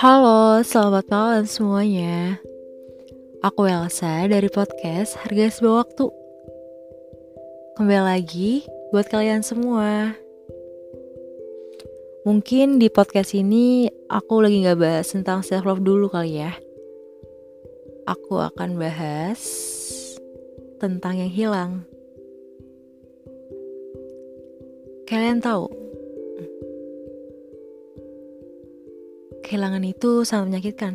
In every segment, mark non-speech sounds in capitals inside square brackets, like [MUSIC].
Halo, selamat malam semuanya. Aku Elsa dari podcast Harga Sebuah Waktu. Kembali lagi buat kalian semua. Mungkin di podcast ini aku lagi gak bahas tentang self love dulu kali ya. Aku akan bahas tentang yang hilang. Kalian tahu, kehilangan itu sangat menyakitkan.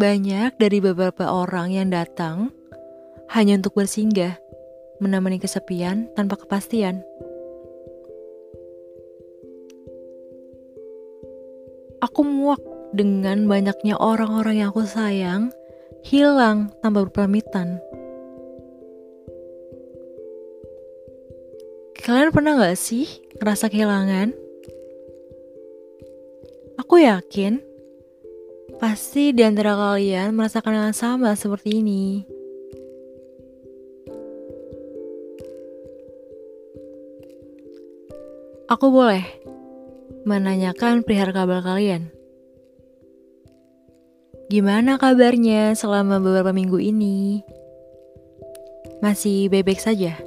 Banyak dari beberapa orang yang datang hanya untuk bersinggah, menemani kesepian tanpa kepastian. Aku muak dengan banyaknya orang-orang yang aku sayang hilang tanpa berpamitan. Kalian pernah gak sih ngerasa kehilangan? Aku yakin pasti di antara kalian merasakan yang sama seperti ini. Aku boleh menanyakan perihal kabar kalian. Gimana kabarnya selama beberapa minggu ini? Masih bebek saja?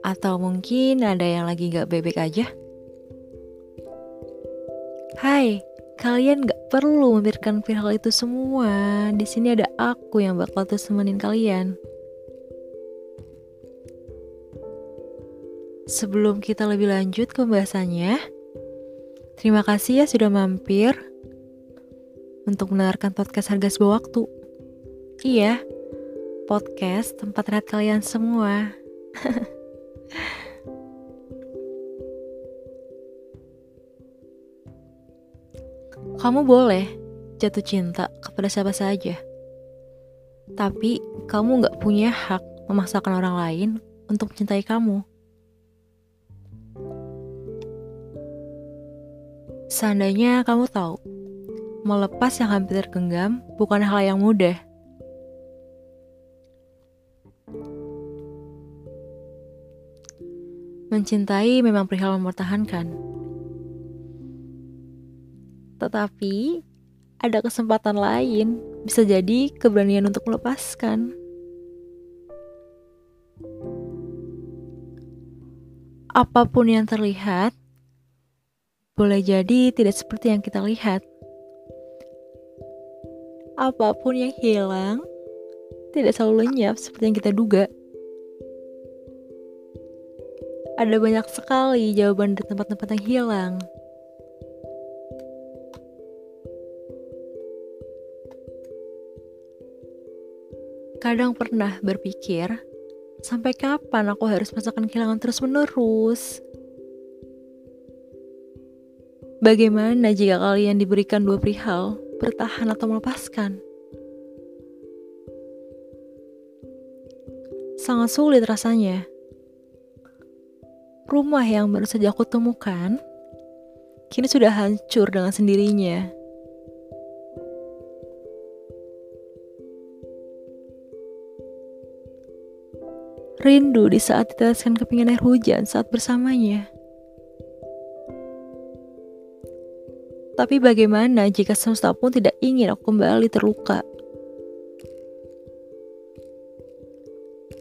Atau mungkin ada yang lagi gak bebek aja? Hai, kalian gak perlu memikirkan hal itu semua. Di sini ada aku yang bakal terus temenin kalian. Sebelum kita lebih lanjut ke pembahasannya, terima kasih ya sudah mampir untuk mendengarkan podcast harga sebuah waktu. Iya, podcast tempat rehat kalian semua. [LAUGHS] Kamu boleh jatuh cinta kepada siapa saja. Tapi kamu gak punya hak memaksakan orang lain untuk mencintai kamu. Seandainya kamu tahu, melepas yang hampir tergenggam bukan hal yang mudah. Mencintai memang perihal mempertahankan tetapi ada kesempatan lain, bisa jadi keberanian untuk melepaskan. Apa pun yang terlihat, boleh jadi tidak seperti yang kita lihat. Apa pun yang hilang, tidak selalu lenyap seperti yang kita duga. Ada banyak sekali jawaban di tempat-tempat yang hilang. Kadang pernah berpikir, sampai kapan aku harus merasakan kehilangan terus-menerus? Bagaimana jika kalian diberikan dua perihal, bertahan atau melepaskan? Sangat sulit rasanya. Rumah yang baru saja aku temukan, kini sudah hancur dengan sendirinya. Rindu di saat diteteskan kepingan air hujan saat bersamanya. Tapi bagaimana jika semesta pun tidak ingin aku kembali terluka?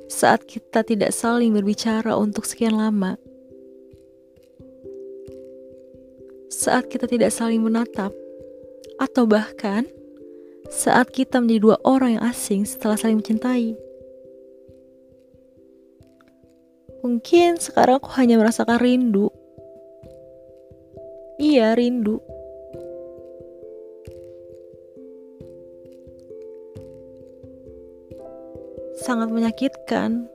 Saat kita tidak saling berbicara untuk sekian lama. Saat kita tidak saling menatap. Atau bahkan saat kita menjadi dua orang yang asing setelah saling mencintai. Mungkin sekarang aku hanya merasakan rindu. Iya, rindu. Sangat menyakitkan.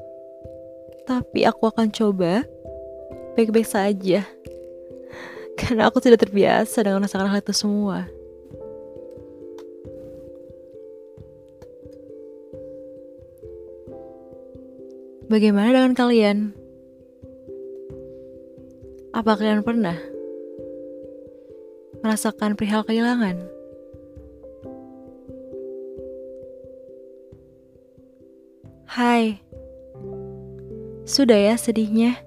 Tapi aku akan coba baik-baik saja. [LAUGHS] Karena aku tidak terbiasa dengan merasakan hal itu semua. Bagaimana dengan kalian? Apa kalian pernah merasakan perihal kehilangan? Hai, sudah ya sedihnya?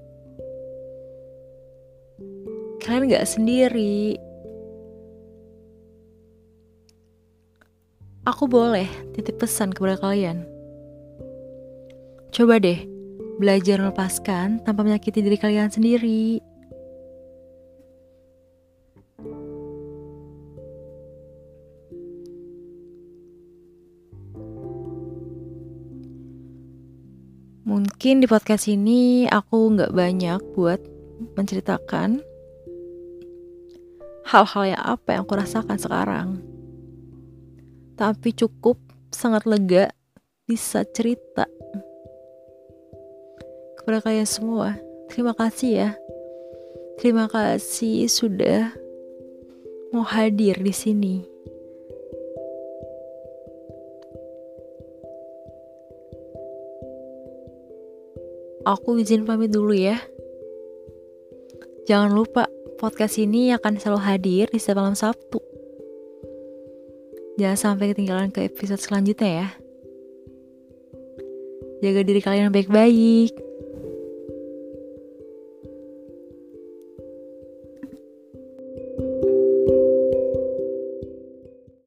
kalian gak sendiri. Aku boleh titip pesan kepada kalian. Coba deh, belajar melepaskan tanpa menyakiti diri kalian sendiri. Mungkin di podcast ini aku nggak banyak buat menceritakan hal-hal yang apa yang aku rasakan sekarang. Tapi cukup sangat lega bisa cerita kepada kalian semua. Terima kasih ya. Terima kasih sudah mau hadir di sini. Aku izin pamit dulu ya. Jangan lupa, podcast ini akan selalu hadir di setiap malam Sabtu. Jangan sampai ketinggalan ke episode selanjutnya ya. Jaga diri kalian baik-baik.